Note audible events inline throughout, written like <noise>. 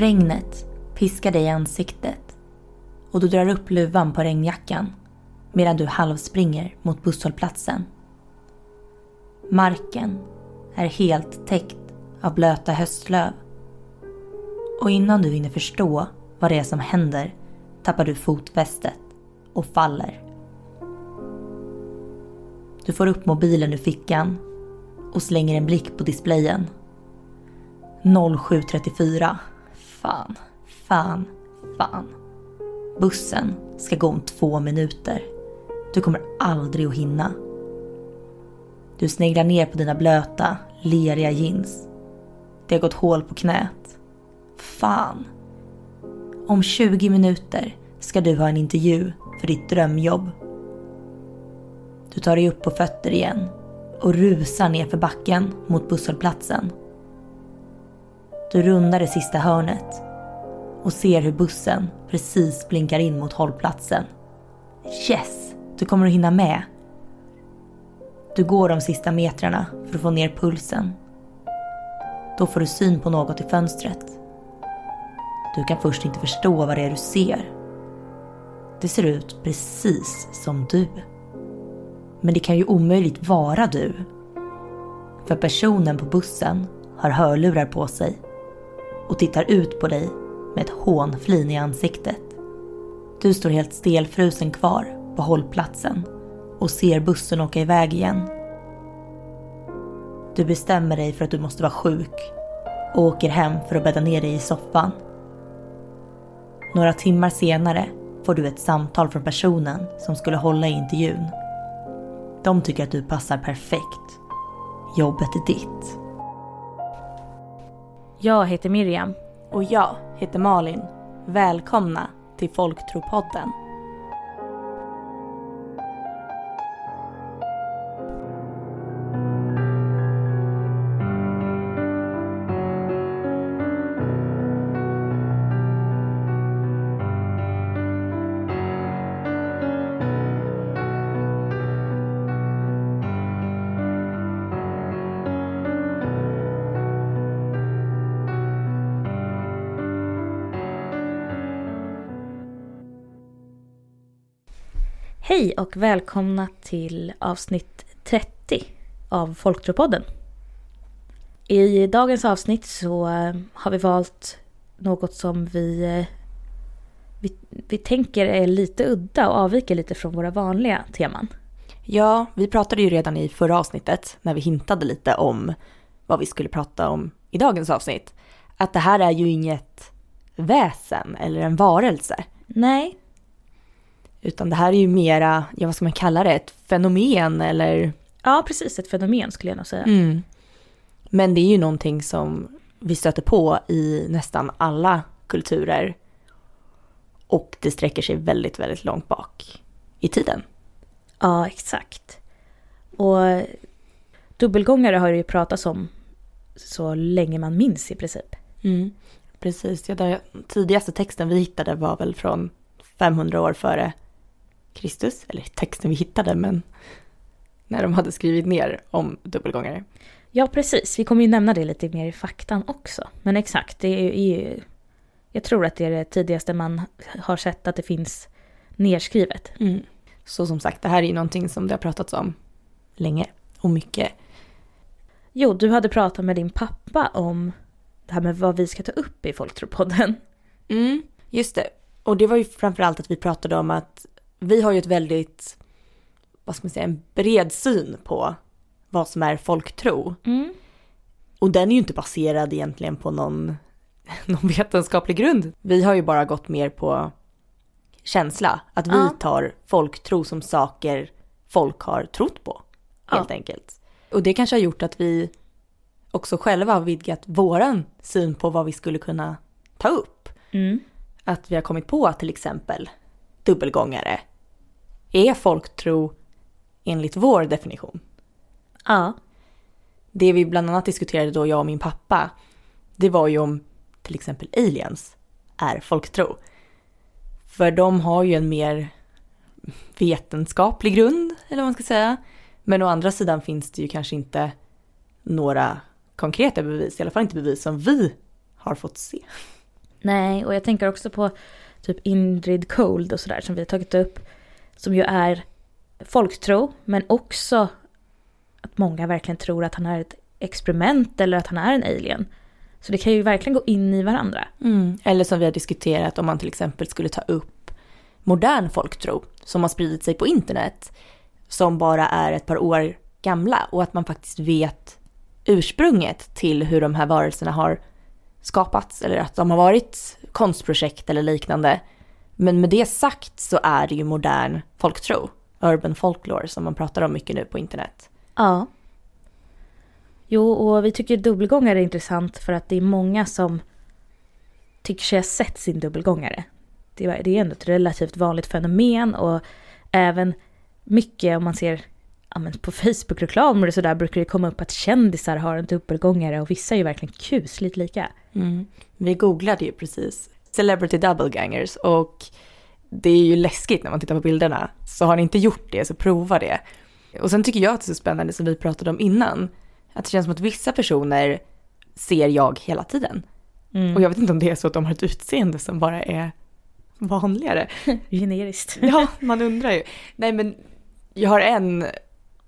Regnet piskar dig i ansiktet och du drar upp luvan på regnjackan medan du halvspringer mot busshållplatsen. Marken är helt täckt av blöta höstlöv. Och innan du hinner förstå vad det är som händer tappar du fotfästet och faller. Du får upp mobilen ur fickan och slänger en blick på displayen. 07.34. Fan, fan, fan. Bussen ska gå om två minuter. Du kommer aldrig att hinna. Du sneglar ner på dina blöta, leriga jeans. Det har gått hål på knät. Fan. Om 20 minuter ska du ha en intervju för ditt drömjobb. Du tar dig upp på fötter igen och rusar ner för backen mot busshållplatsen. Du rundar det sista hörnet och ser hur bussen precis blinkar in mot hållplatsen. Yes! Du kommer att hinna med. Du går de sista metrarna för att få ner pulsen. Då får du syn på något i fönstret. Du kan först inte förstå vad det är du ser. Det ser ut precis som du. Men det kan ju omöjligt vara du. För personen på bussen har hörlurar på sig och tittar ut på dig med ett hånflin i ansiktet. Du står helt stelfrusen kvar på hållplatsen och ser bussen åka iväg igen. Du bestämmer dig för att du måste vara sjuk och åker hem för att bädda ner dig i soffan. Några timmar senare får du ett samtal från personen som skulle hålla i intervjun. De tycker att du passar perfekt. Jobbet är ditt. Jag heter Miriam. Och jag heter Malin. Välkomna till Folktropodden. Hej och välkomna till avsnitt 30 av Folktropodden. I dagens avsnitt så eh, har vi valt något som vi, eh, vi, vi tänker är lite udda och avviker lite från våra vanliga teman. Ja, vi pratade ju redan i förra avsnittet när vi hintade lite om vad vi skulle prata om i dagens avsnitt. Att det här är ju inget väsen eller en varelse. Nej, utan det här är ju mera, ja vad ska man kalla det, ett fenomen eller? Ja, precis ett fenomen skulle jag nog säga. Mm. Men det är ju någonting som vi stöter på i nästan alla kulturer. Och det sträcker sig väldigt, väldigt långt bak i tiden. Ja, exakt. Och dubbelgångare har det ju pratats om så länge man minns i princip. Mm. Precis, ja, den tidigaste texten vi hittade var väl från 500 år före Kristus, eller texten vi hittade, men när de hade skrivit ner om dubbelgångare. Ja, precis. Vi kommer ju nämna det lite mer i faktan också. Men exakt, det är ju... Jag tror att det är det tidigaste man har sett att det finns nerskrivet. Mm. Så som sagt, det här är ju någonting som det har pratats om länge och mycket. Jo, du hade pratat med din pappa om det här med vad vi ska ta upp i Folktropodden. Mm, just det. Och det var ju framförallt att vi pratade om att vi har ju ett väldigt, vad ska man säga, en bred syn på vad som är folktro. Mm. Och den är ju inte baserad egentligen på någon, <laughs> någon vetenskaplig grund. Vi har ju bara gått mer på känsla, att vi ja. tar folktro som saker folk har trott på, helt ja. enkelt. Och det kanske har gjort att vi också själva har vidgat våran syn på vad vi skulle kunna ta upp. Mm. Att vi har kommit på till exempel dubbelgångare är folktro enligt vår definition. Ja. Det vi bland annat diskuterade då, jag och min pappa, det var ju om till exempel aliens är folktro. För de har ju en mer vetenskaplig grund, eller vad man ska säga. Men å andra sidan finns det ju kanske inte några konkreta bevis, i alla fall inte bevis som vi har fått se. Nej, och jag tänker också på typ Indrid Cold och sådär som vi har tagit upp. Som ju är folktro, men också att många verkligen tror att han är ett experiment eller att han är en alien. Så det kan ju verkligen gå in i varandra. Mm. Eller som vi har diskuterat om man till exempel skulle ta upp modern folktro som har spridit sig på internet som bara är ett par år gamla och att man faktiskt vet ursprunget till hur de här varelserna har skapats eller att de har varit konstprojekt eller liknande. Men med det sagt så är det ju modern folktro, urban folklore som man pratar om mycket nu på internet. Ja. Jo, och vi tycker dubbelgångare är intressant för att det är många som tycker sig ha sett sin dubbelgångare. Det är ändå ett relativt vanligt fenomen och även mycket om man ser ja, på Facebook-reklamer och sådär brukar det komma upp att kändisar har en dubbelgångare och vissa är ju verkligen kusligt lika. Mm. Vi googlade ju precis Celebrity Doublegangers och det är ju läskigt när man tittar på bilderna. Så har ni inte gjort det så prova det. Och sen tycker jag att det är så spännande som vi pratade om innan. Att det känns som att vissa personer ser jag hela tiden. Mm. Och jag vet inte om det är så att de har ett utseende som bara är vanligare. <laughs> Generiskt. ja, man undrar ju. Nej men jag har en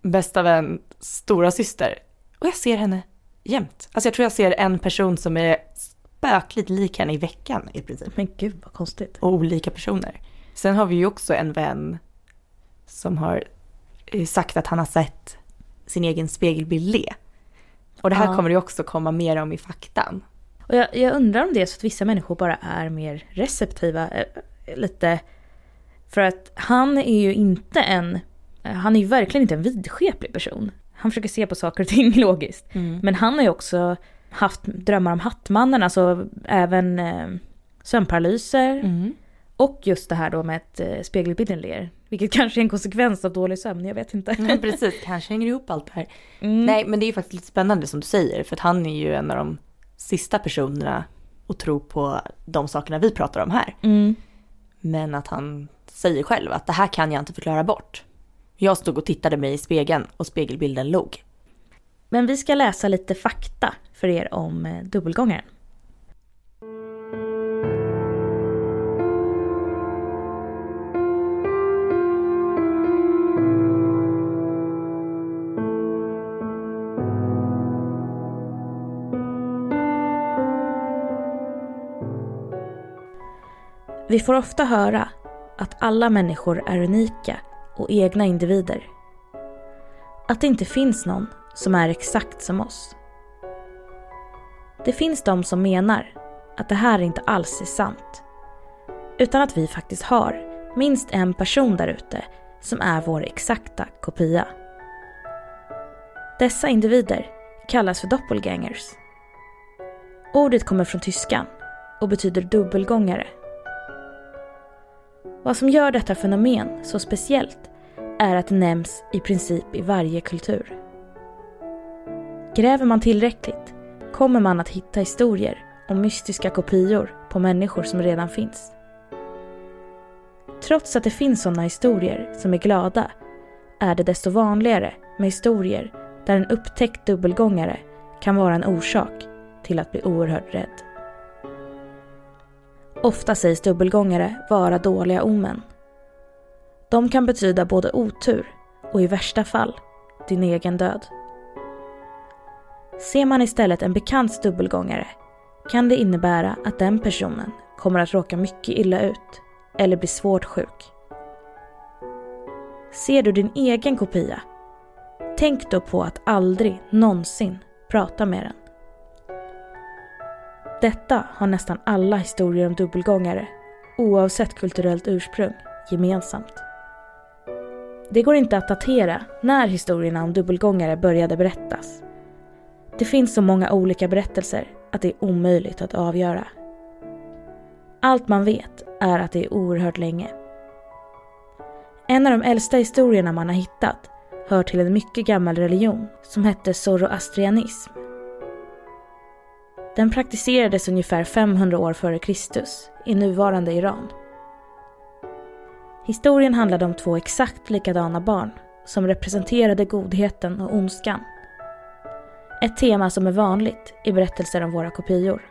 bästa vän, stora syster och jag ser henne jämt. Alltså jag tror jag ser en person som är spökligt lik henne i veckan i princip. Men gud vad konstigt. Och olika personer. Sen har vi ju också en vän som har eh, sagt att han har sett sin egen spegelbild le. Och det här ja. kommer det också komma mer om i faktan. Och jag, jag, undrar om det är så att vissa människor bara är mer receptiva. Eh, lite. För att han är ju inte en, han är ju verkligen inte en vidskeplig person. Han försöker se på saker och ting <laughs> logiskt. Mm. Men han har ju också haft drömmar om Hattmannen, alltså även eh, sömnparalyser. Mm. Och just det här då med att eh, spegelbilden ler. Vilket <laughs> kanske är en konsekvens av dålig sömn, jag vet inte. Mm, precis, kanske hänger ihop allt det här. Mm. Nej, men det är ju faktiskt lite spännande som du säger, för att han är ju en av de sista personerna att tro på de sakerna vi pratar om här. Mm. Men att han säger själv att det här kan jag inte förklara bort. Jag stod och tittade mig i spegeln och spegelbilden log. Men vi ska läsa lite fakta för er om eh, dubbelgångaren. Vi får ofta höra att alla människor är unika och egna individer. Att det inte finns någon som är exakt som oss. Det finns de som menar att det här inte alls är sant. Utan att vi faktiskt har minst en person där ute som är vår exakta kopia. Dessa individer kallas för doppelgangers. Ordet kommer från tyskan och betyder dubbelgångare vad som gör detta fenomen så speciellt är att det nämns i princip i varje kultur. Gräver man tillräckligt kommer man att hitta historier om mystiska kopior på människor som redan finns. Trots att det finns sådana historier som är glada är det desto vanligare med historier där en upptäckt dubbelgångare kan vara en orsak till att bli oerhört rädd. Ofta sägs dubbelgångare vara dåliga omen. De kan betyda både otur och i värsta fall din egen död. Ser man istället en bekants dubbelgångare kan det innebära att den personen kommer att råka mycket illa ut eller bli svårt sjuk. Ser du din egen kopia, tänk då på att aldrig någonsin prata med den. Detta har nästan alla historier om dubbelgångare, oavsett kulturellt ursprung, gemensamt. Det går inte att datera när historierna om dubbelgångare började berättas. Det finns så många olika berättelser att det är omöjligt att avgöra. Allt man vet är att det är oerhört länge. En av de äldsta historierna man har hittat hör till en mycket gammal religion som hette zoroastrianism den praktiserades ungefär 500 år före Kristus i nuvarande Iran. Historien handlade om två exakt likadana barn som representerade godheten och ondskan. Ett tema som är vanligt i berättelser om våra kopior.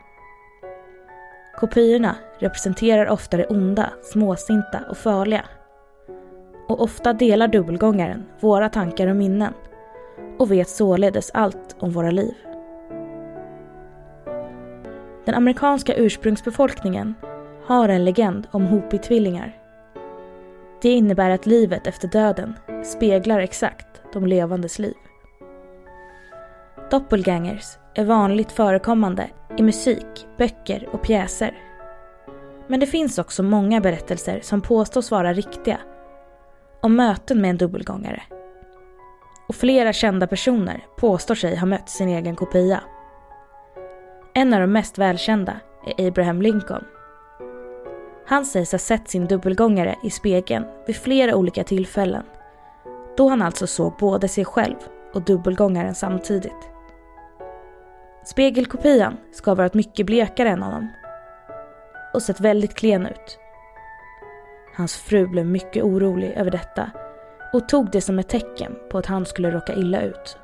Kopiorna representerar ofta det onda, småsinta och farliga. Och ofta delar dubbelgångaren våra tankar och minnen och vet således allt om våra liv. Den amerikanska ursprungsbefolkningen har en legend om Hopi-tvillingar. Det innebär att livet efter döden speglar exakt de levandes liv. Doppelgangers är vanligt förekommande i musik, böcker och pjäser. Men det finns också många berättelser som påstås vara riktiga om möten med en dubbelgångare. Och flera kända personer påstår sig ha mött sin egen kopia. En av de mest välkända är Abraham Lincoln. Han sägs ha sett sin dubbelgångare i spegeln vid flera olika tillfällen. Då han alltså såg både sig själv och dubbelgångaren samtidigt. Spegelkopian ska ha varit mycket blekare än honom och sett väldigt klen ut. Hans fru blev mycket orolig över detta och tog det som ett tecken på att han skulle råka illa ut.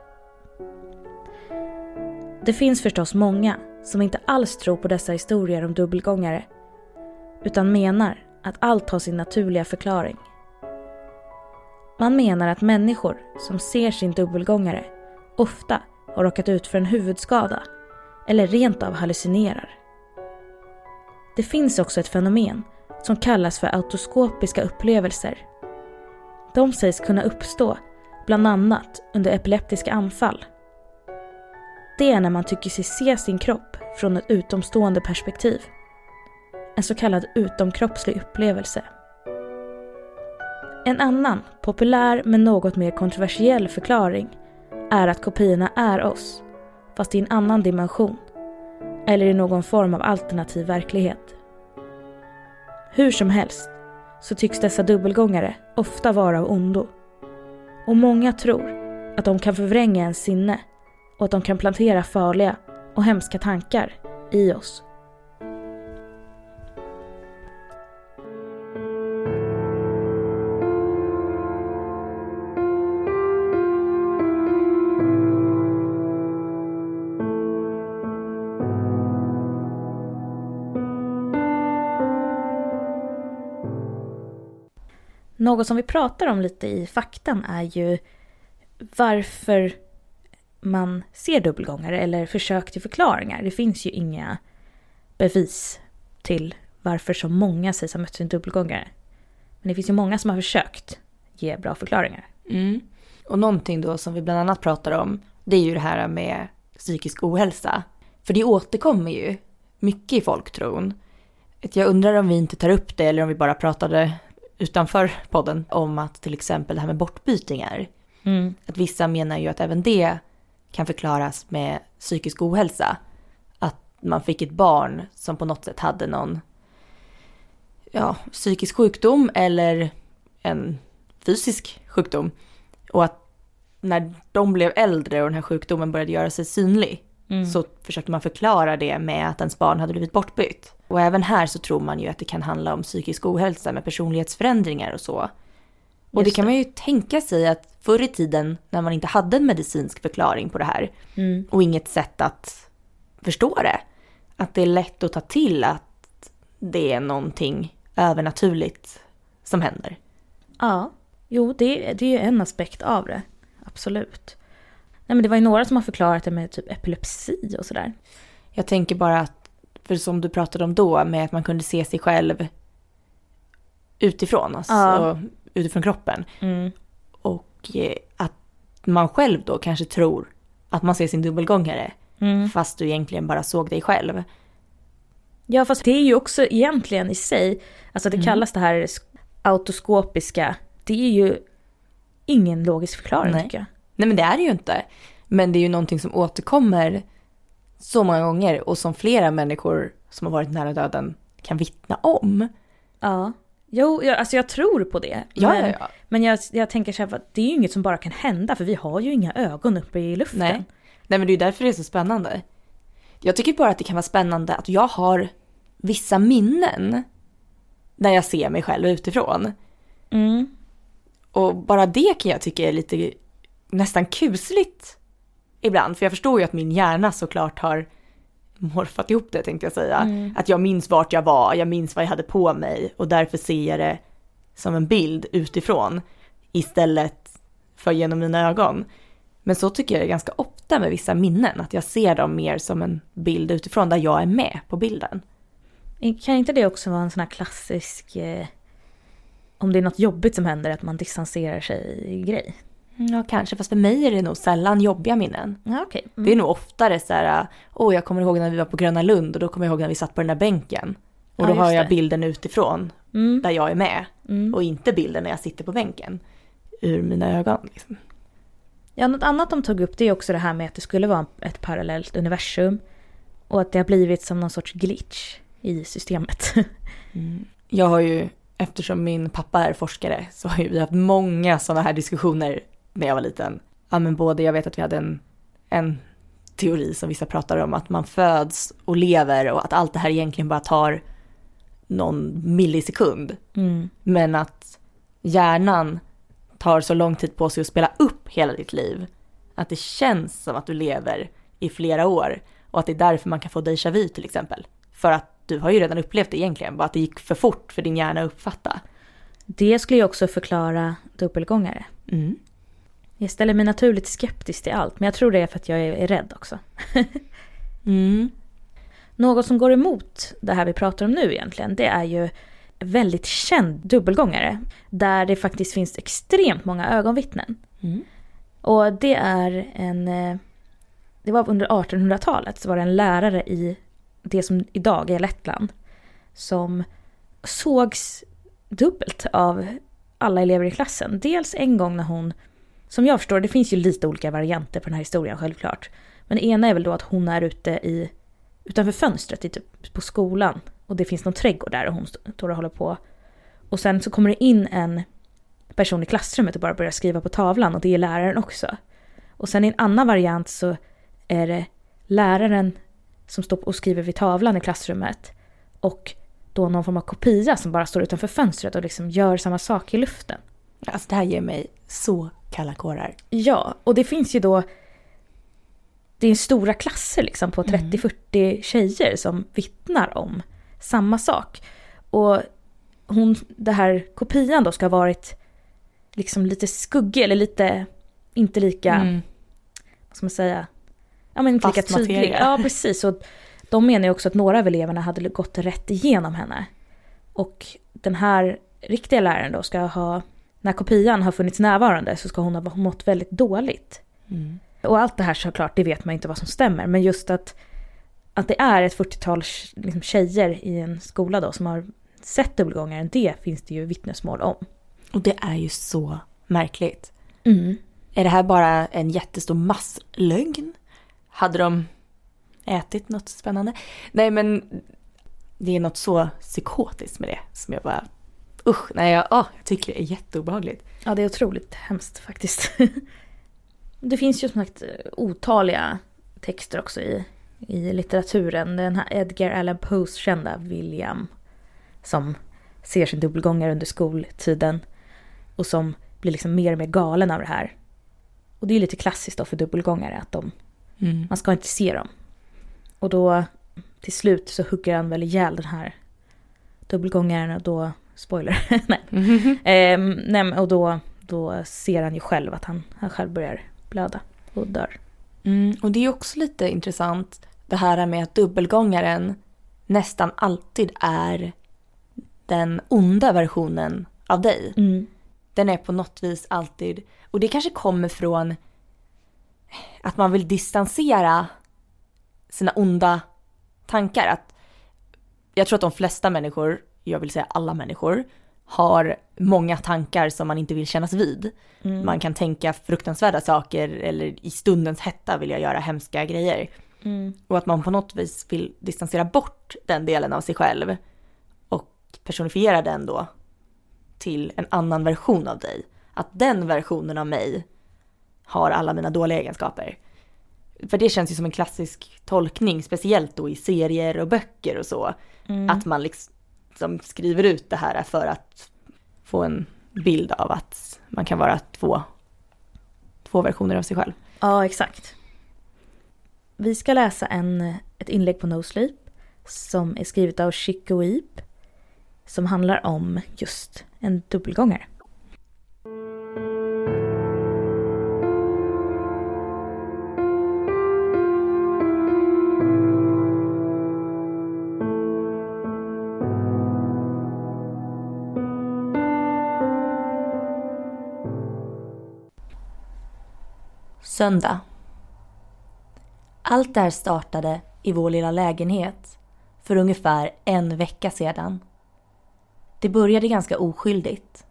Det finns förstås många som inte alls tror på dessa historier om dubbelgångare utan menar att allt har sin naturliga förklaring. Man menar att människor som ser sin dubbelgångare ofta och råkat ut för en huvudskada eller rent av hallucinerar. Det finns också ett fenomen som kallas för autoskopiska upplevelser. De sägs kunna uppstå bland annat under epileptiska anfall. Det är när man tycker sig se sin kropp från ett utomstående perspektiv. En så kallad utomkroppslig upplevelse. En annan, populär men något mer kontroversiell förklaring är att kopiorna är oss, fast i en annan dimension. Eller i någon form av alternativ verklighet. Hur som helst så tycks dessa dubbelgångare ofta vara av ondo. Och många tror att de kan förvränga ens sinne och att de kan plantera farliga och hemska tankar i oss. Något som vi pratar om lite i faktan är ju varför man ser dubbelgångare eller försök till förklaringar. Det finns ju inga bevis till varför så många sägs ha mött sin dubbelgångare. Men det finns ju många som har försökt ge bra förklaringar. Mm. Och någonting då som vi bland annat pratar om, det är ju det här med psykisk ohälsa. För det återkommer ju mycket i folktron. Jag undrar om vi inte tar upp det eller om vi bara pratade utanför podden om att till exempel det här med bortbytingar. Mm. Att vissa menar ju att även det kan förklaras med psykisk ohälsa. Att man fick ett barn som på något sätt hade någon ja, psykisk sjukdom eller en fysisk sjukdom. Och att när de blev äldre och den här sjukdomen började göra sig synlig mm. så försökte man förklara det med att ens barn hade blivit bortbytt. Och även här så tror man ju att det kan handla om psykisk ohälsa med personlighetsförändringar och så. Och det kan man ju tänka sig att förr i tiden när man inte hade en medicinsk förklaring på det här mm. och inget sätt att förstå det, att det är lätt att ta till att det är någonting övernaturligt som händer. Ja, jo det, det är ju en aspekt av det, absolut. Nej men det var ju några som har förklarat det med typ epilepsi och sådär. Jag tänker bara att för som du pratade om då, med att man kunde se sig själv utifrån, alltså ja. utifrån kroppen. Mm. Och eh, att man själv då kanske tror att man ser sin dubbelgångare, mm. fast du egentligen bara såg dig själv. Ja, fast det är ju också egentligen i sig, alltså det mm. kallas det här autoskopiska, det är ju ingen logisk förklaring Nej. tycker jag. Nej men det är det ju inte. Men det är ju någonting som återkommer så många gånger och som flera människor som har varit nära döden kan vittna om. Ja. Jo, jag, alltså jag tror på det. Ja, men, ja, ja. men jag, jag tänker så här, det är ju inget som bara kan hända för vi har ju inga ögon uppe i luften. Nej, Nej men det är ju därför det är så spännande. Jag tycker bara att det kan vara spännande att jag har vissa minnen när jag ser mig själv utifrån. Mm. Och bara det kan jag tycka är lite nästan kusligt ibland. För jag förstår ju att min hjärna såklart har morfat ihop det tänkte jag säga. Mm. Att jag minns vart jag var, jag minns vad jag hade på mig och därför ser jag det som en bild utifrån istället för genom mina ögon. Men så tycker jag det ganska ofta med vissa minnen, att jag ser dem mer som en bild utifrån där jag är med på bilden. Kan inte det också vara en sån här klassisk... Eh, om det är något jobbigt som händer, att man distanserar sig grej? Ja, kanske, fast för mig är det nog sällan jobbiga minnen. Ja, okej. Mm. Det är nog oftare så här, åh jag kommer ihåg när vi var på Gröna Lund och då kommer jag ihåg när vi satt på den där bänken. Och Ja, då har jag det. bilden utifrån, Mm. där jag är med. Mm. Och inte bilden när jag sitter på bänken. Ur mina ögon. Liksom. Ja, något annat de tog upp det är också det här med att det skulle vara ett parallellt universum. Och att det har blivit som någon sorts glitch i systemet. <laughs> Jag har ju, eftersom min pappa är forskare, så har vi haft många sådana här diskussioner när jag var liten. Ja men både, jag vet att vi hade en, en teori som vissa pratar om, att man föds och lever och att allt det här egentligen bara tar någon millisekund. Mm. Men att hjärnan tar så lång tid på sig att spela upp hela ditt liv. Att det känns som att du lever i flera år. Och att det är därför man kan få déjà vu till exempel. För att du har ju redan upplevt det egentligen, bara att det gick för fort för din hjärna att uppfatta. Det skulle ju också förklara dubbelgångare. Mm. Jag ställer mig naturligt skeptisk till allt, men jag tror det är för att jag är, är rädd också. <laughs> Mm. Något som går emot det här vi pratar om nu egentligen, det är ju väldigt känd dubbelgångare. Där det faktiskt finns extremt många ögonvittnen. Mm. Och det är en... eh, Det var under 1800-talet så var det en lärare i det som idag är Lettland. Som sågs dubbelt av alla elever i klassen. Dels en gång när hon, som jag förstår det finns ju lite olika varianter på den här historien självklart. Men det ena är väl då att hon är ute i, utanför fönstret i typ på skolan. Och det finns någon trädgård där och hon står och håller på. Och sen så kommer det in en person i klassrummet och bara börjar skriva på tavlan och det är läraren också. Och sen i en annan variant så är det läraren som står och skriver vid tavlan i klassrummet och då någon form av kopia som bara står utanför fönstret och liksom gör samma sak i luften. Alltså det här ger mig så kalla kårar. Ja, och det finns ju då det är stora klasser liksom på 30-40 tjejer som vittnar om samma sak. Och hon, det här kopian då ska ha varit liksom lite skuggig eller lite inte lika, Mm. vad ska man säga, ja men inte lika Fast tydlig. materia. Ja precis, och de menar ju också att några av eleverna hade gått rätt igenom henne. Och den här riktiga läraren då ska ha, när kopian har funnits närvarande så ska hon ha mått väldigt dåligt. Mm. Och allt det här såklart, det vet man inte vad som stämmer. Men just att, att det är ett 40-tal liksom, tjejer i en skola då som har sett dubbelgångaren, det finns det ju vittnesmål om. Och det är ju så märkligt. Mm. Är det här bara en jättestor masslögn? Hade de ätit något spännande? Nej men det är något så psykotiskt med det som jag bara usch, nej jag, åh, jag tycker det är jätteobehagligt. Ja, det är otroligt hemskt faktiskt. <laughs> det finns ju som sagt otaliga texter också i, i litteraturen. Den här Edgar Allan Poes kända William som ser sin dubbelgångare under skoltiden och som blir liksom mer och mer galen av det här. Och det är lite klassiskt då för dubbelgångare att de, Mm. man ska inte se dem. Och då till slut så hugger han väl ihjäl den här dubbelgångaren och då, spoiler, <laughs> nej. <laughs> Ehm, nej men- och då, då ser han ju själv att han, han själv börjar blöda och dör. Mm, och det är också lite intressant det här med att dubbelgångaren nästan alltid är den onda versionen av dig. Den är på något vis alltid, och det kanske kommer från att man vill distansera sina onda tankar. Att jag tror att de flesta människor, jag vill säga alla människor, har många tankar som man inte vill kännas vid. Mm. Man kan tänka fruktansvärda saker eller i stundens hetta vill jag göra hemska grejer. Mm. Och att man på något vis vill distansera bort den delen av sig själv och personifiera den då till en annan version av dig. Att den versionen av mig har alla mina dåliga egenskaper. För det känns ju som en klassisk tolkning, speciellt då i serier och böcker och så. Mm. Att man liksom skriver ut det här för att få en bild av att man kan vara två, två versioner av sig själv. Ja, exakt. Vi ska läsa en ett inlägg på No Sleep som är skrivet av Chico Eep som handlar om just en dubbelgångare. Söndag. Allt det här startade i vår lilla lägenhet för ungefär en vecka sedan. Det började ganska oskyldigt.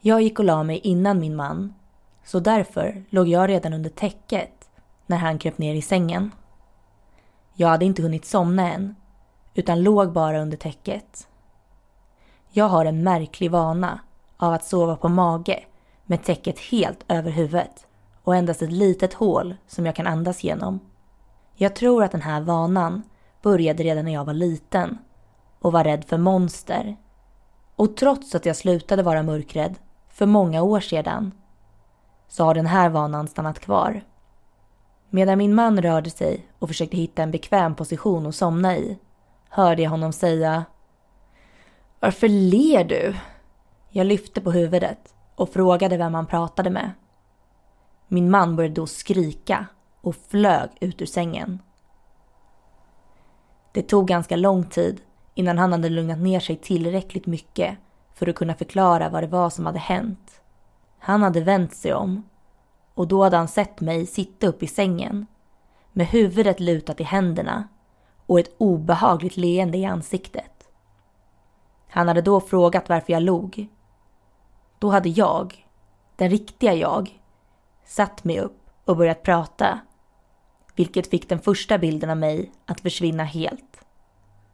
Jag gick och la mig innan min man, så därför låg jag redan under täcket när han kröp ner i sängen. Jag hade inte hunnit somna än, utan låg bara under täcket. Jag har en märklig vana av att sova på mage med täcket helt över huvudet och endast ett litet hål som jag kan andas genom. Jag tror att den här vanan började redan när jag var liten och var rädd för monster. Och trots att jag slutade vara mörkrädd för många år sedan så har den här vanan stannat kvar. Medan min man rörde sig och försökte hitta en bekväm position att somna i hörde jag honom säga Varför ler du? Jag lyfte på huvudet och frågade vem han pratade med. Min man började då skrika och flög ut ur sängen. Det tog ganska lång tid innan han hade lugnat ner sig tillräckligt mycket för att kunna förklara vad det var som hade hänt. Han hade vänt sig om och då hade han sett mig sitta upp i sängen med huvudet lutat i händerna och ett obehagligt leende i ansiktet. Han hade då frågat varför jag log. Då hade jag, den riktiga jag, satt mig upp och börjat prata vilket fick den första bilden av mig att försvinna helt.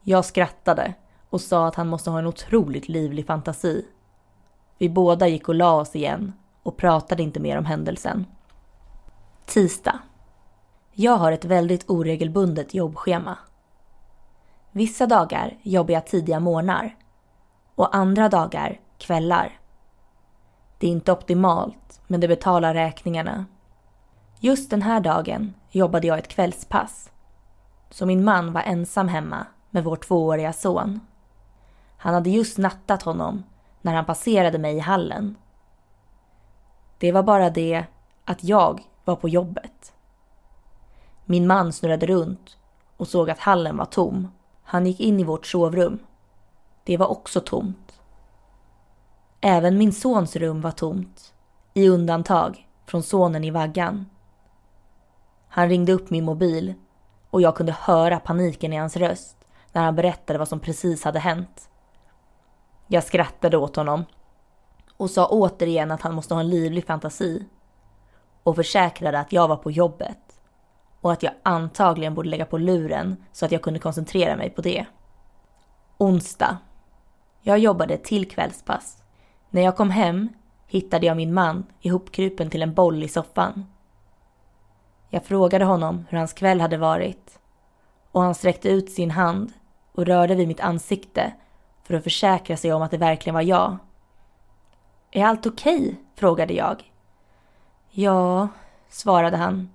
Jag skrattade och sa att han måste ha en otroligt livlig fantasi. Vi båda gick och la oss igen och pratade inte mer om händelsen. Tisdag. Jag har ett väldigt oregelbundet jobbschema. Vissa dagar jobbar jag tidiga morgnar och andra dagar kvällar. Det är inte optimalt, men det betalar räkningarna. Just den här dagen jobbade jag ett kvällspass. Så min man var ensam hemma med vår tvååriga son. Han hade just nattat honom när han passerade mig i hallen. Det var bara det att jag var på jobbet. Min man snurrade runt och såg att hallen var tom. Han gick in i vårt sovrum. Det var också tomt. Även min sons rum var tomt, i undantag från sonen i vaggan. Han ringde upp min mobil och jag kunde höra paniken i hans röst när han berättade vad som precis hade hänt. Jag skrattade åt honom och sa återigen att han måste ha en livlig fantasi och försäkrade att jag var på jobbet och att jag antagligen borde lägga på luren så att jag kunde koncentrera mig på det. Onsdag. Jag jobbade ett till kvällspass. När jag kom hem hittade jag min man ihopkrupen till en boll i soffan. Jag frågade honom hur hans kväll hade varit och han sträckte ut sin hand och rörde vid mitt ansikte för att försäkra sig om att det verkligen var jag. Är allt okej? Okay? frågade jag. Ja, svarade han.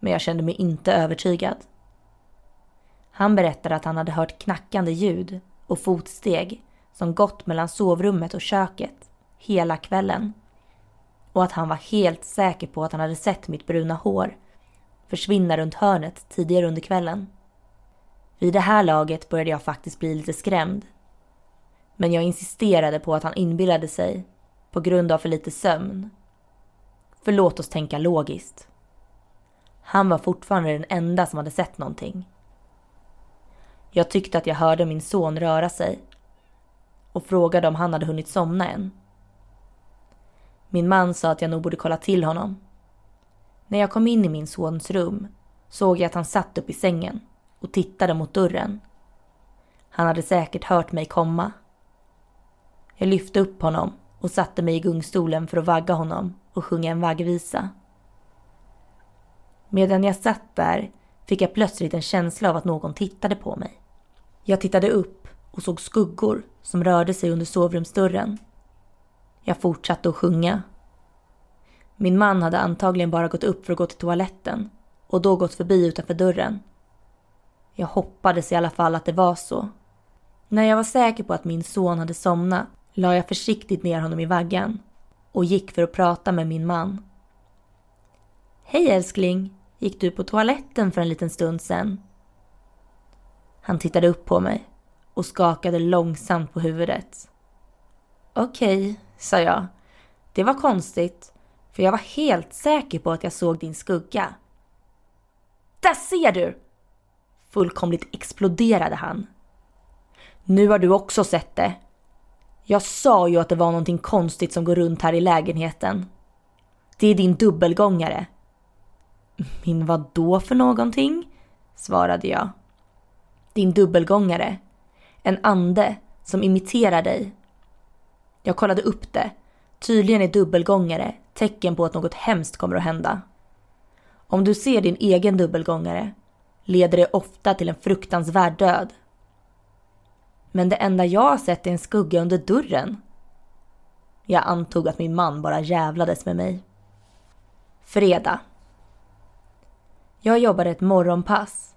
Men jag kände mig inte övertygad. Han berättade att han hade hört knackande ljud och fotsteg som gått mellan sovrummet och köket hela kvällen. Och att han var helt säker på att han hade sett mitt bruna hår försvinna runt hörnet tidigare under kvällen. Vid det här laget började jag faktiskt bli lite skrämd. Men jag insisterade på att han inbillade sig på grund av för lite sömn. För låt oss tänka logiskt. Han var fortfarande den enda som hade sett någonting. Jag tyckte att jag hörde min son röra sig och frågade om han hade hunnit somna än. Min man sa att jag nog borde kolla till honom när jag kom in i min sons rum såg jag att han satt upp i sängen och tittade mot dörren. Han hade säkert hört mig komma. Jag lyfte upp honom och satte mig i gungstolen för att vagga honom och sjunga en vaggvisa. Medan jag satt där fick jag plötsligt en känsla av att någon tittade på mig. Jag tittade upp och såg skuggor som rörde sig under sovrumsdörren. Jag fortsatte att sjunga min man hade antagligen bara gått upp för att gå till toaletten och då gått förbi utanför dörren. Jag hoppades i alla fall att det var så. När jag var säker på att min son hade somnat la jag försiktigt ner honom i vaggan och gick för att prata med min man. Hej älskling, gick du på toaletten för en liten stund sen? Han tittade upp på mig och skakade långsamt på huvudet. Okej, okay, sa jag. Det var konstigt, för jag var helt säker på att jag såg din skugga. Där ser du! Fullkomligt exploderade han. Nu har du också sett det. Jag sa ju att det var någonting konstigt som går runt här i lägenheten. Det är din dubbelgångare. Min vad då för någonting? svarade jag. Din dubbelgångare. En ande som imiterar dig. Jag kollade upp det. Tydligen är dubbelgångare tecken på att något hemskt kommer att hända. Om du ser din egen dubbelgångare leder det ofta till en fruktansvärd död. Men det enda jag har sett är en skugga under dörren. Jag antog att min man bara jävlades med mig. Fredag. Jag jobbade ett morgonpass,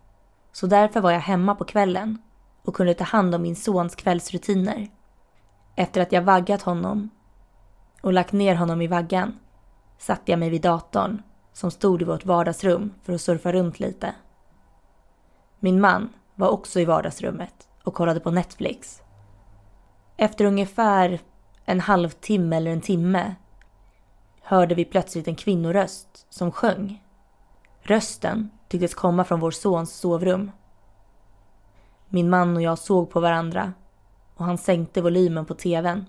så därför var jag hemma på kvällen och kunde ta hand om min sons kvällsrutiner. Efter att jag vaggat honom och lagt ner honom i vaggan satte jag mig vid datorn som stod i vårt vardagsrum för att surfa runt lite. Min man var också i vardagsrummet och kollade på Netflix. Efter ungefär en halvtimme eller en timme hörde vi plötsligt en kvinnoröst som sjöng. Rösten tycktes komma från vår sons sovrum. Min man och jag såg på varandra och han sänkte volymen på tvn.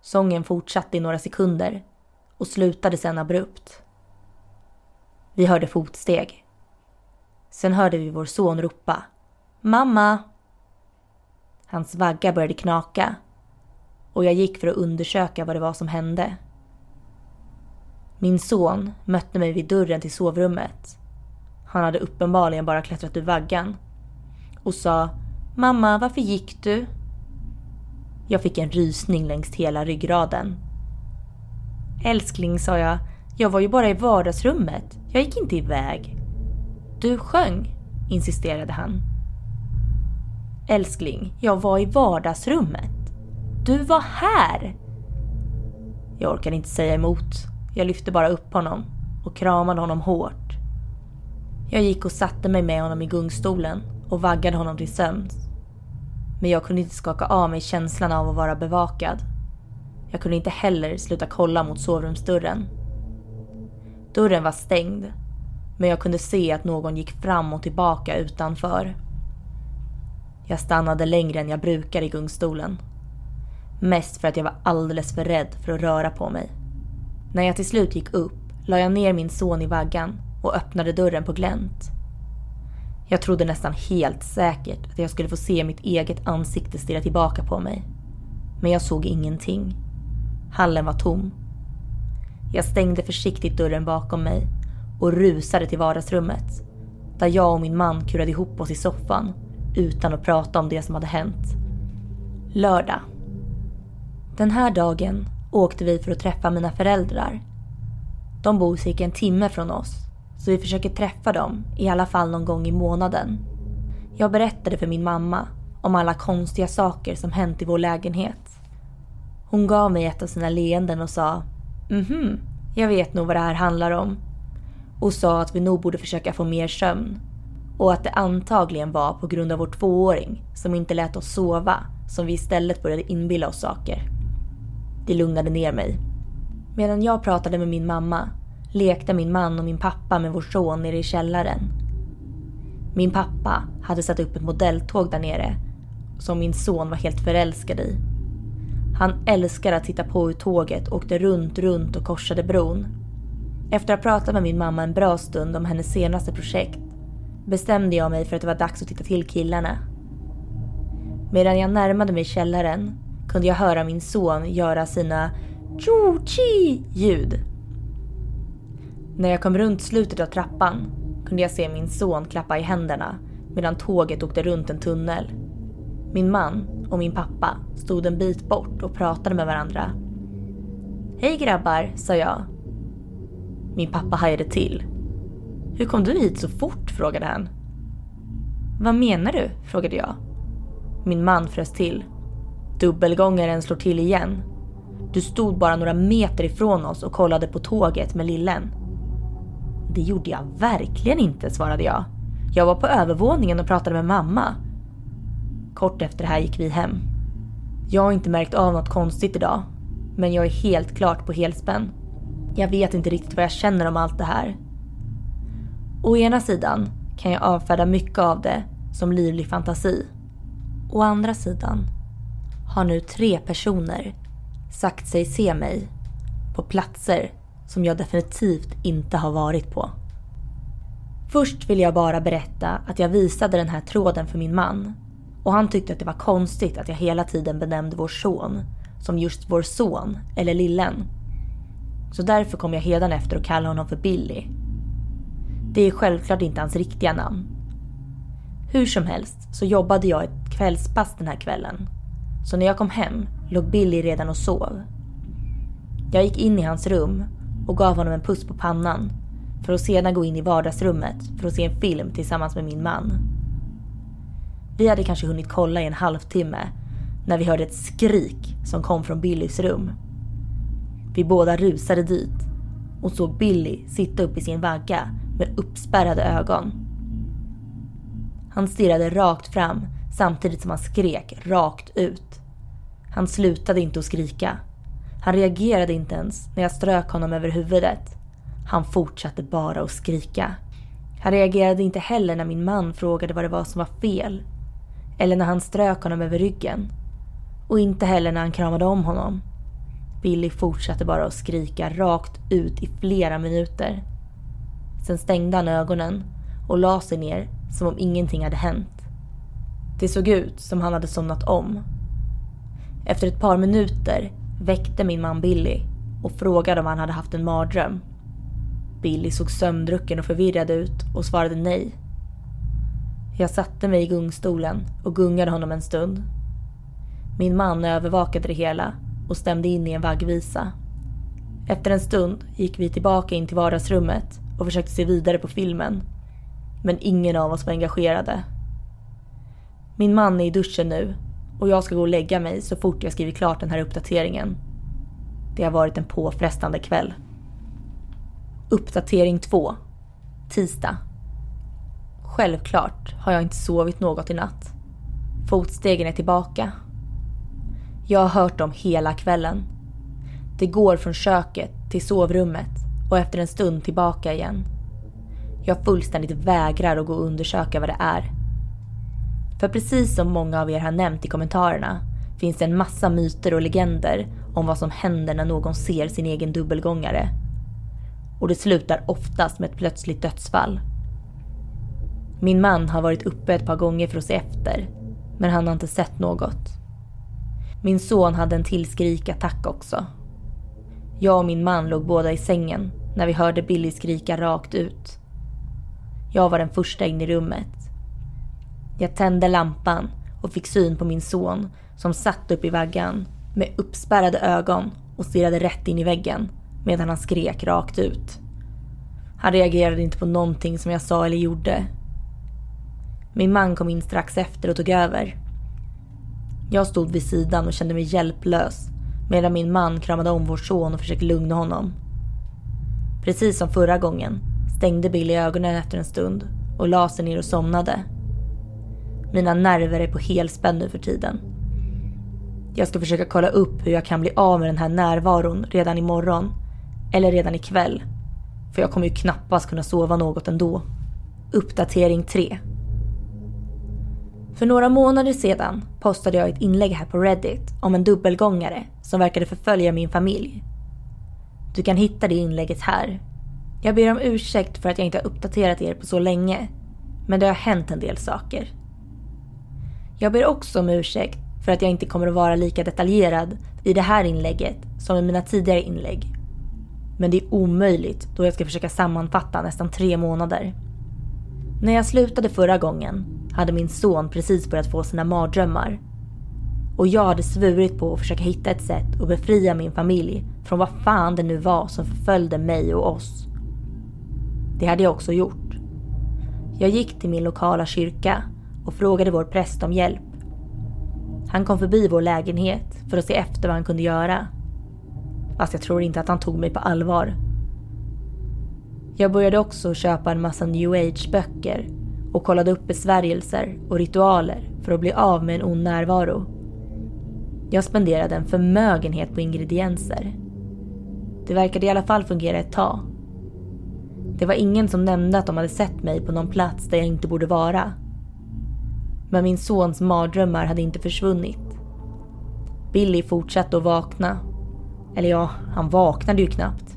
Sången fortsatte i några sekunder och slutade sen abrupt. Vi hörde fotsteg. Sen hörde vi vår son ropa Mamma! Hans vagga började knaka och jag gick för att undersöka vad det var som hände. Min son mötte mig vid dörren till sovrummet. Han hade uppenbarligen bara klättrat ur vaggan och sa Mamma, varför gick du? Jag fick en rysning längs hela ryggraden. Älskling, sa jag, jag var ju bara i vardagsrummet. Jag gick inte iväg. Du sjöng, insisterade han. Älskling, jag var i vardagsrummet. Du var här! Jag orkade inte säga emot. Jag lyfte bara upp honom och kramade honom hårt. Jag gick och satte mig med honom i gungstolen och vaggade honom till sömns. Men jag kunde inte skaka av mig känslan av att vara bevakad. Jag kunde inte heller sluta kolla mot sovrumsdörren. Dörren var stängd, men jag kunde se att någon gick fram och tillbaka utanför. Jag stannade längre än jag brukar i gungstolen. Mest för att jag var alldeles för rädd för att röra på mig. När jag till slut gick upp la jag ner min son i vaggan och öppnade dörren på glänt. Jag trodde nästan helt säkert att jag skulle få se mitt eget ansikte stirra tillbaka på mig. Men jag såg ingenting. Hallen var tom. Jag stängde försiktigt dörren bakom mig och rusade till vardagsrummet. Där jag och min man kurade ihop oss i soffan utan att prata om det som hade hänt. Lördag. Den här dagen åkte vi för att träffa mina föräldrar. De bor cirka en timme från oss, så vi försöker träffa dem i alla fall någon gång i månaden. Jag berättade för min mamma om alla konstiga saker som hänt i vår lägenhet. Hon gav mig ett av sina leenden och sa Mhm, jag vet nog vad det här handlar om. Och sa att vi nog borde försöka få mer sömn. Och att det antagligen var på grund av vår tvååring som inte lät oss sova som vi istället började inbilla oss saker. Det lugnade ner mig. Medan jag pratade med min mamma lekte min man och min pappa med vår son nere i källaren. Min pappa hade satt upp ett modelltåg där nere som min son var helt förälskad i. Han älskade att titta på hur tåget åkte runt, runt och korsade bron. Efter att ha pratat med min mamma en bra stund om hennes senaste projekt bestämde jag mig för att det var dags att titta till killarna. Medan jag närmade mig källaren kunde jag höra min son göra sina Chu-chi-ljud. När jag kom runt slutet av trappan kunde jag se min son klappa i händerna medan tåget åkte runt en tunnel. Min man och min pappa stod en bit bort och pratade med varandra. Hej grabbar, sa jag. Min pappa hajade till. Hur kom du hit så fort? frågade han. Vad menar du? frågade jag. Min man frös till. Dubbelgångaren slår till igen. Du stod bara några meter ifrån oss och kollade på tåget med lillen. Det gjorde jag verkligen inte, svarade jag. Jag var på övervåningen och pratade med mamma. Kort efter det här gick vi hem. Jag har inte märkt av något konstigt idag, men jag är helt klart på helspänn. Jag vet inte riktigt vad jag känner om allt det här. Å ena sidan kan jag avfärda mycket av det som livlig fantasi. Å andra sidan har nu tre personer sagt sig se mig på platser som jag definitivt inte har varit på. Först vill jag bara berätta att jag visade den här tråden för min man och han tyckte att det var konstigt att jag hela tiden benämnde vår son som just vår son eller lillen. Så därför kom jag hedan efter att kalla honom för Billy. Det är självklart inte hans riktiga namn. Hur som helst så jobbade jag ett kvällspass den här kvällen. Så när jag kom hem låg Billy redan och sov. Jag gick in i hans rum och gav honom en puss på pannan för att sedan gå in i vardagsrummet för att se en film tillsammans med min man. Vi hade kanske hunnit kolla i en halvtimme när vi hörde ett skrik som kom från Billys rum. Vi båda rusade dit och såg Billy sitta upp i sin vagga med uppspärrade ögon. Han stirrade rakt fram samtidigt som han skrek rakt ut. Han slutade inte att skrika. Han reagerade inte ens när jag strök honom över huvudet. Han fortsatte bara att skrika. Han reagerade inte heller när min man frågade vad det var som var fel. Eller när han strök honom över ryggen. Och inte heller när han kramade om honom. Billy fortsatte bara att skrika rakt ut i flera minuter. Sen stängde han ögonen och la sig ner som om ingenting hade hänt. Det såg ut som han hade somnat om. Efter ett par minuter väckte min man Billy och frågade om han hade haft en mardröm. Billy såg sömndrucken och förvirrad ut och svarade nej. Jag satte mig i gungstolen och gungade honom en stund. Min man övervakade det hela och stämde in i en vaggvisa. Efter en stund gick vi tillbaka in till vardagsrummet och försökte se vidare på filmen. Men ingen av oss var engagerade. Min man är i duschen nu och jag ska gå och lägga mig så fort jag skrivit klart den här uppdateringen. Det har varit en påfrestande kväll. Uppdatering 2. Tisdag. Självklart har jag inte sovit något i natt. Fotstegen är tillbaka. Jag har hört dem hela kvällen. Det går från köket till sovrummet och efter en stund tillbaka igen. Jag fullständigt vägrar att gå och undersöka vad det är. För precis som många av er har nämnt i kommentarerna finns det en massa myter och legender om vad som händer när någon ser sin egen dubbelgångare. Och det slutar oftast med ett plötsligt dödsfall. Min man har varit uppe ett par gånger för att se efter, men han har inte sett något. Min son hade en till skrikattack också. Jag och min man låg båda i sängen när vi hörde Billy skrika rakt ut. Jag var den första in i rummet. Jag tände lampan och fick syn på min son som satt upp i vaggan med uppspärrade ögon och stirrade rätt in i väggen medan han skrek rakt ut. Han reagerade inte på någonting som jag sa eller gjorde. Min man kom in strax efter och tog över. Jag stod vid sidan och kände mig hjälplös medan min man kramade om vår son och försökte lugna honom. Precis som förra gången stängde Billy ögonen efter en stund och la sig ner och somnade. Mina nerver är på helspänn nu för tiden. Jag ska försöka kolla upp hur jag kan bli av med den här närvaron redan imorgon. Eller redan ikväll. För jag kommer ju knappast kunna sova något ändå. Uppdatering 3. För några månader sedan postade jag ett inlägg här på Reddit om en dubbelgångare som verkade förfölja min familj. Du kan hitta det inlägget här. Jag ber om ursäkt för att jag inte har uppdaterat er på så länge, men det har hänt en del saker. Jag ber också om ursäkt för att jag inte kommer att vara lika detaljerad i det här inlägget som i mina tidigare inlägg. Men det är omöjligt då jag ska försöka sammanfatta nästan tre månader. När jag slutade förra gången hade min son precis börjat få sina mardrömmar. Och jag hade svurit på att försöka hitta ett sätt att befria min familj från vad fan det nu var som förföljde mig och oss. Det hade jag också gjort. Jag gick till min lokala kyrka och frågade vår präst om hjälp. Han kom förbi vår lägenhet för att se efter vad han kunde göra. Fast jag tror inte att han tog mig på allvar. Jag började också köpa en massa new age-böcker och kollade upp besvärjelser och ritualer för att bli av med en ond närvaro. Jag spenderade en förmögenhet på ingredienser. Det verkade i alla fall fungera ett tag. Det var ingen som nämnde att de hade sett mig på någon plats där jag inte borde vara. Men min sons mardrömmar hade inte försvunnit. Billy fortsatte att vakna. Eller ja, han vaknade ju knappt.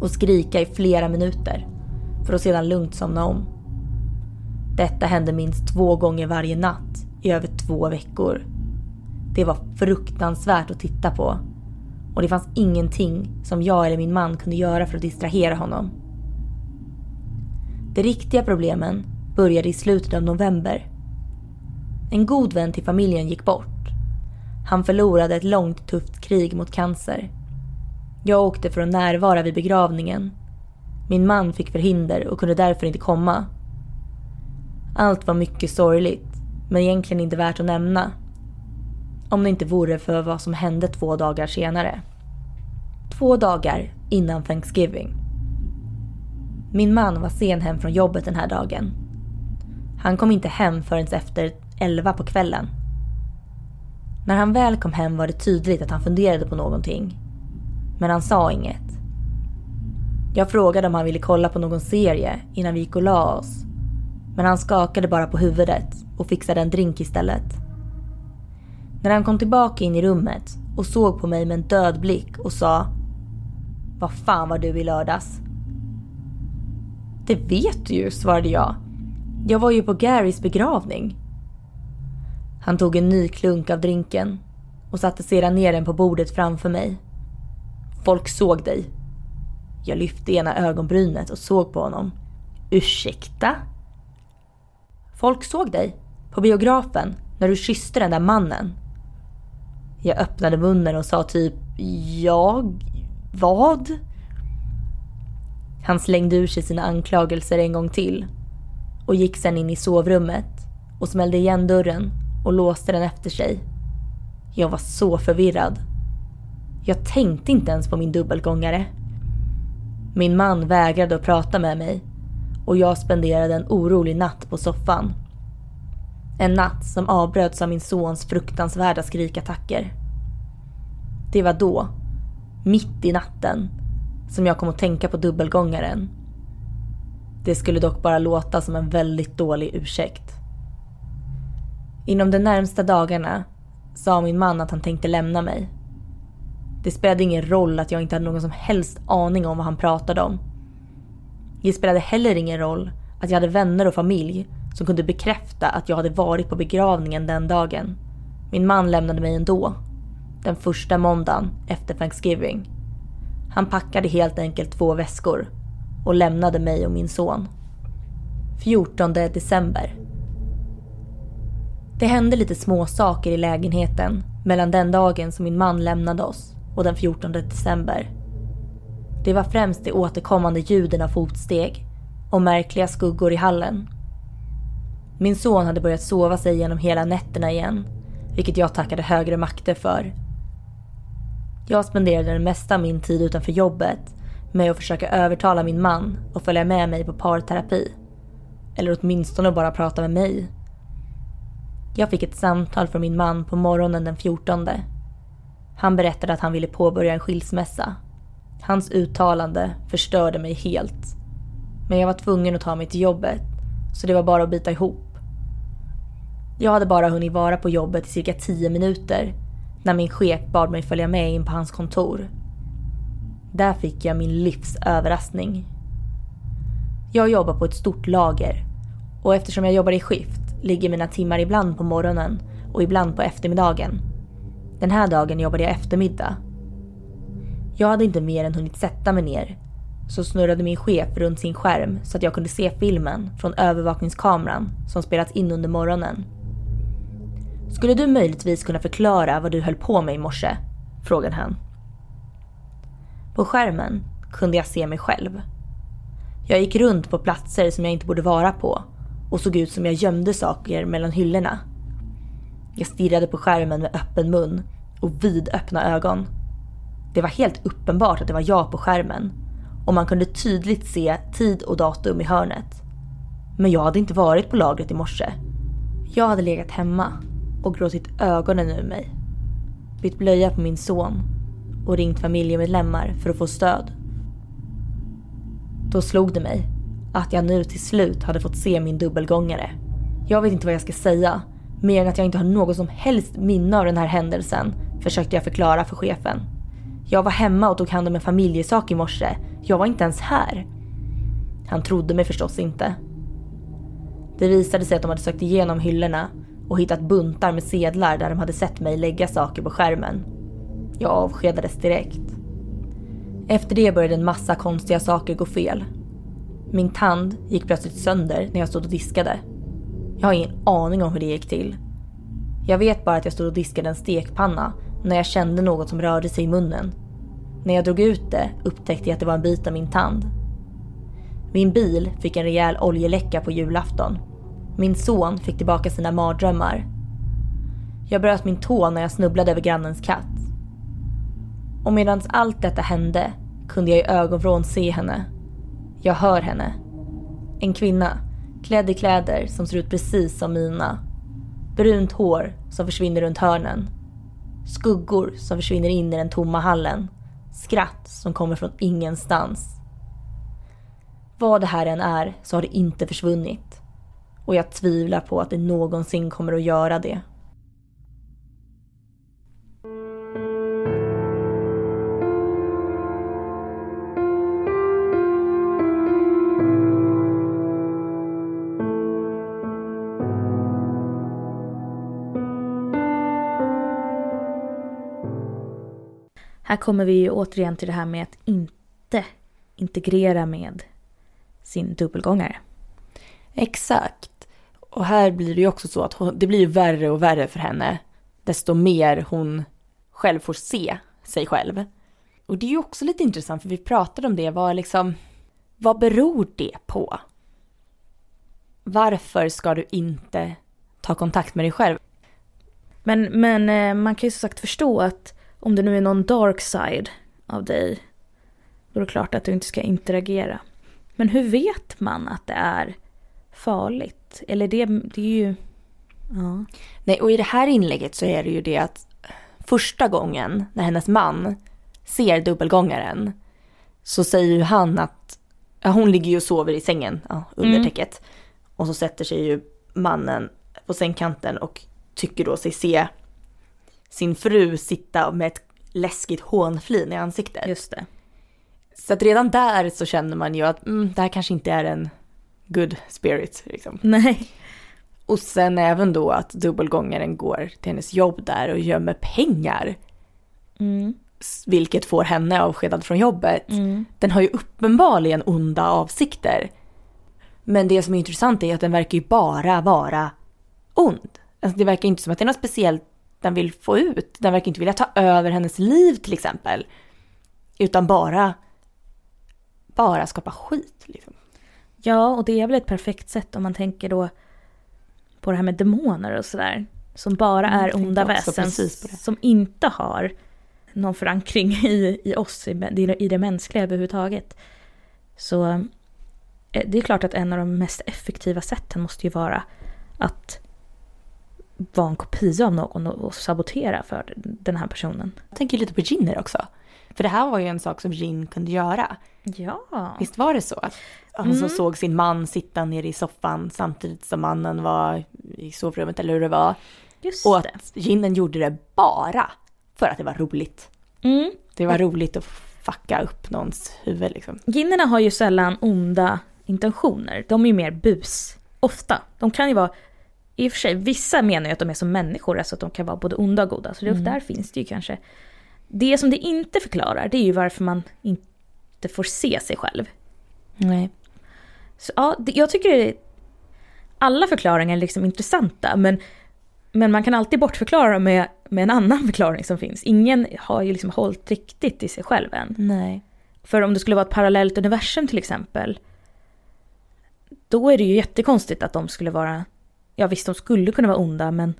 Och skrika i flera minuter. För att sedan lugnt somna om. Detta hände minst två gånger varje natt i över två veckor. Det var fruktansvärt att titta på. Och det fanns ingenting som jag eller min man kunde göra för att distrahera honom. De riktiga problemen började i slutet av november. En god vän till familjen gick bort. Han förlorade ett långt tufft krig mot cancer. Jag åkte för att närvara vid begravningen. Min man fick förhinder och kunde därför inte komma. Allt var mycket sorgligt, men egentligen inte värt att nämna. Om det inte vore för vad som hände två dagar senare. Två dagar innan Thanksgiving. Min man var sen hem från jobbet den här dagen. Han kom inte hem förrän efter elva på kvällen. När han väl kom hem var det tydligt att han funderade på någonting. Men han sa inget. Jag frågade om han ville kolla på någon serie innan vi gick och la oss. Men han skakade bara på huvudet och fixade en drink istället. När han kom tillbaka in i rummet och såg på mig med en död blick och sa Vad fan var du i lördags? Det vet du ju, svarade jag. Jag var ju på Garys begravning. Han tog en ny klunk av drinken och satte sedan ner den på bordet framför mig. Folk såg dig. Jag lyfte ena ögonbrynet och såg på honom. Ursäkta? Folk såg dig på biografen när du kysste den där mannen. Jag öppnade munnen och sa typ jag? Vad? Han slängde ur sig sina anklagelser en gång till och gick sen in i sovrummet och smällde igen dörren och låste den efter sig. Jag var så förvirrad. Jag tänkte inte ens på min dubbelgångare. Min man vägrade att prata med mig och jag spenderade en orolig natt på soffan. En natt som avbröts av min sons fruktansvärda skrikattacker. Det var då, mitt i natten, som jag kom att tänka på dubbelgångaren. Det skulle dock bara låta som en väldigt dålig ursäkt. Inom de närmsta dagarna sa min man att han tänkte lämna mig. Det spelade ingen roll att jag inte hade någon som helst aning om vad han pratade om. Det spelade heller ingen roll att jag hade vänner och familj som kunde bekräfta att jag hade varit på begravningen den dagen. Min man lämnade mig ändå. Den första måndagen efter Thanksgiving. Han packade helt enkelt två väskor och lämnade mig och min son. 14 december. Det hände lite små saker i lägenheten mellan den dagen som min man lämnade oss och den 14 december. Det var främst de återkommande ljuden av fotsteg och märkliga skuggor i hallen. Min son hade börjat sova sig genom hela nätterna igen, vilket jag tackade högre makter för. Jag spenderade den mesta av min tid utanför jobbet med att försöka övertala min man att följa med mig på parterapi. Eller åtminstone bara prata med mig. Jag fick ett samtal från min man på morgonen den 14. Han berättade att han ville påbörja en skilsmässa. Hans uttalande förstörde mig helt. Men jag var tvungen att ta mig till jobbet, så det var bara att bita ihop. Jag hade bara hunnit vara på jobbet i cirka 10 minuter när min chef bad mig följa med in på hans kontor. Där fick jag min livs överraskning. Jag jobbar på ett stort lager och eftersom jag jobbar i skift ligger mina timmar ibland på morgonen och ibland på eftermiddagen. Den här dagen jobbade jag eftermiddag. Jag hade inte mer än hunnit sätta mig ner så snurrade min chef runt sin skärm så att jag kunde se filmen från övervakningskameran som spelats in under morgonen. Skulle du möjligtvis kunna förklara vad du höll på med i morse? Frågade han. På skärmen kunde jag se mig själv. Jag gick runt på platser som jag inte borde vara på och såg ut som jag gömde saker mellan hyllorna. Jag stirrade på skärmen med öppen mun och vidöppna ögon. Det var helt uppenbart att det var jag på skärmen och man kunde tydligt se tid och datum i hörnet. Men jag hade inte varit på lagret i morse. Jag hade legat hemma och gråtit ögonen ur mig. Bytt blöja på min son och ringt familjemedlemmar för att få stöd. Då slog det mig att jag nu till slut hade fått se min dubbelgångare. Jag vet inte vad jag ska säga, mer än att jag inte har något som helst minne av den här händelsen, försökte jag förklara för chefen. Jag var hemma och tog hand om en familjesak i morse. Jag var inte ens här. Han trodde mig förstås inte. Det visade sig att de hade sökt igenom hyllorna och hittat buntar med sedlar där de hade sett mig lägga saker på skärmen. Jag avskedades direkt. Efter det började en massa konstiga saker gå fel. Min tand gick plötsligt sönder när jag stod och diskade. Jag har ingen aning om hur det gick till. Jag vet bara att jag stod och diskade en stekpanna när jag kände något som rörde sig i munnen. När jag drog ut det upptäckte jag att det var en bit av min tand. Min bil fick en rejäl oljeläcka på julafton. Min son fick tillbaka sina mardrömmar. Jag bröt min tå när jag snubblade över grannens katt. Och medan allt detta hände kunde jag i ögonvrån se henne. Jag hör henne. En kvinna, klädd i kläder som ser ut precis som mina. Brunt hår som försvinner runt hörnen. Skuggor som försvinner in i den tomma hallen. Skratt som kommer från ingenstans. Vad det här än är så har det inte försvunnit. Och jag tvivlar på att det någonsin kommer att göra det. Här kommer vi ju återigen till det här med att inte integrera med sin dubbelgångare. Exakt. Och här blir det ju också så att hon, det blir värre och värre för henne. Desto mer hon själv får se sig själv. Och det är ju också lite intressant för vi pratade om det, vad liksom, vad beror det på? Varför ska du inte ta kontakt med dig själv? Men, men eh, man kan ju som sagt förstå att om det nu är någon dark side av dig, då är det klart att du inte ska interagera. Men hur vet man att det är farligt? Eller det, det är ju... Ja. Nej, och i det här inlägget så är det ju det att första gången när hennes man ser dubbelgångaren så säger ju han att ja, hon ligger ju och sover i sängen ja, under Mm. täcket. Och så sätter sig ju mannen på sängkanten och tycker då sig se sin fru sitta med ett läskigt hånflin i ansiktet. Just det. Så att redan där så känner man ju att mm, det här kanske inte är en good spirit. Liksom. Nej. Och sen även då att dubbelgångaren går till hennes jobb där och gömmer pengar. Mm. Vilket får henne avskedad från jobbet. Mm. Den har ju uppenbarligen onda avsikter. Men det som är intressant är att den verkar ju bara vara ond. Alltså det verkar inte som att det är något speciellt den vill få ut. Den verkar inte vilja ta över hennes liv till exempel. Utan bara, bara skapa skit. Liksom. Ja, och det är väl ett perfekt sätt om man tänker då på det här med demoner och sådär. Som bara Mm, jag är onda väsen som inte har någon förankring <laughs> i, i oss, i, det- i det mänskliga överhuvudtaget. Så eh, det är klart att en av de mest effektiva sätten måste ju vara att vara en kopia av någon och, sabotera för den här personen. Jag tänker lite på Ginner också. För det här var ju en sak som Gin kunde göra. Ja. Visst var det så? Att han Mm. såg sin man sitta nere i soffan samtidigt som mannen var i sovrummet eller hur det var. Just Och att Ginnen gjorde det bara för att det var roligt. Mm. Det var roligt att fucka upp någons huvud liksom. Ginnerna har ju sällan onda intentioner. De är ju mer bus. Ofta. De kan ju vara, i och för sig, vissa menar ju att de är som människor, alltså att de kan vara både onda och goda. Så det, Mm. där finns det ju kanske. Det som det inte förklarar, det är ju varför man inte får se sig själv. Nej. Så ja, det, jag tycker det alla förklaringar är liksom intressanta, men, men man kan alltid bortförklara dem med, med en annan <laughs> förklaring som finns. Ingen har ju liksom hållit riktigt i sig själv än. Nej. För om det skulle vara ett parallellt universum till exempel. då är det ju jättekonstigt att de skulle vara, ja visst de skulle kunna vara onda men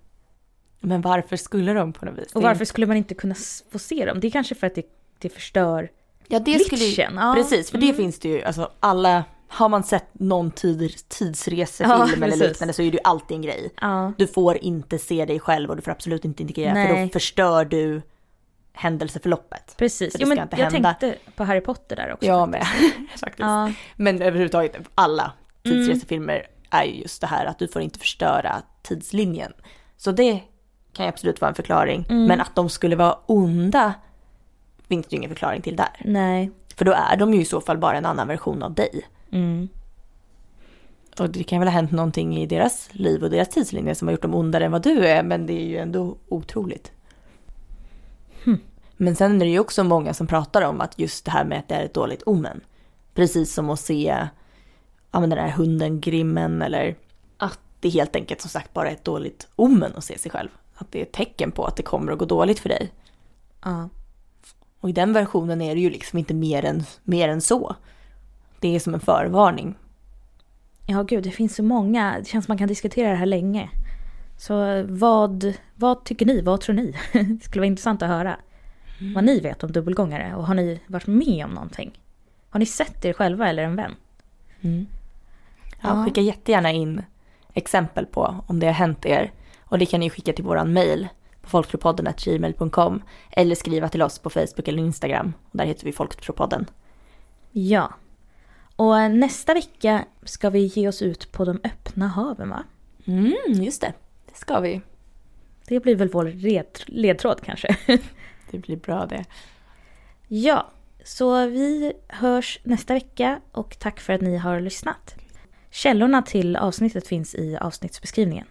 Men varför skulle de på något vis? och varför skulle man inte kunna få se dem? Det är kanske för att det, det förstör Ja, det skulle ju... glitchen. Ja. Precis, för det Mm. finns det ju, alltså alla, har man sett någon tid, tidsresefilm Ja, eller liknande så är det ju alltid en grej. Ja, Du får inte se dig själv och du får absolut inte integrera för Nej. då förstör du händelseförloppet. precis. För det Jo, men jag hända. tänkte på Harry Potter där också. Jag med, <laughs> faktiskt. Ja, Men överhuvudtaget, alla Mm. Är ju just det här att du får inte förstöra tidslinjen. Så det kan ju absolut vara en förklaring. Mm. Men att de skulle vara onda finns det ju ingen förklaring till där. nej. För då är de ju i så fall bara en annan version av dig. Mm. Och det kan väl ha hänt någonting i deras liv och deras tidslinje som har gjort dem ondare än vad du är, men det är ju ändå otroligt. Hmm. Men sen är det ju också många som pratar om att just det här med att det är ett dåligt omen. Precis som att se ja, men den där hunden Grimmen eller att det helt enkelt som sagt bara är ett dåligt omen att se sig själv. Att det är ett tecken på att det kommer att gå dåligt för dig. Ja. Och i den versionen är det ju liksom inte mer än, mer än så. Det är som en förvarning. ja, gud, det finns så många. Det känns som man kan diskutera det här länge. Så vad, vad tycker ni? Vad tror ni? <laughs> Det skulle vara intressant att höra. Vad ni vet om dubbelgångare och har ni varit med om någonting? Har ni sett er själva eller en vän? Mm. Ja. Skicka jättegärna in exempel på om det har hänt er. Och det kan ni skicka till våran mail på folktropodden.gmail.com eller skriva till oss på Facebook eller Instagram. Där heter vi Folktropodden. Ja. Och nästa vecka ska vi ge oss ut på de öppna haven va? Mm, just det. Det ska vi. Det blir väl vår ledtråd kanske. <laughs> Det blir bra det. ja, så vi hörs nästa vecka och tack för att ni har lyssnat. Källorna till avsnittet finns i avsnittsbeskrivningen.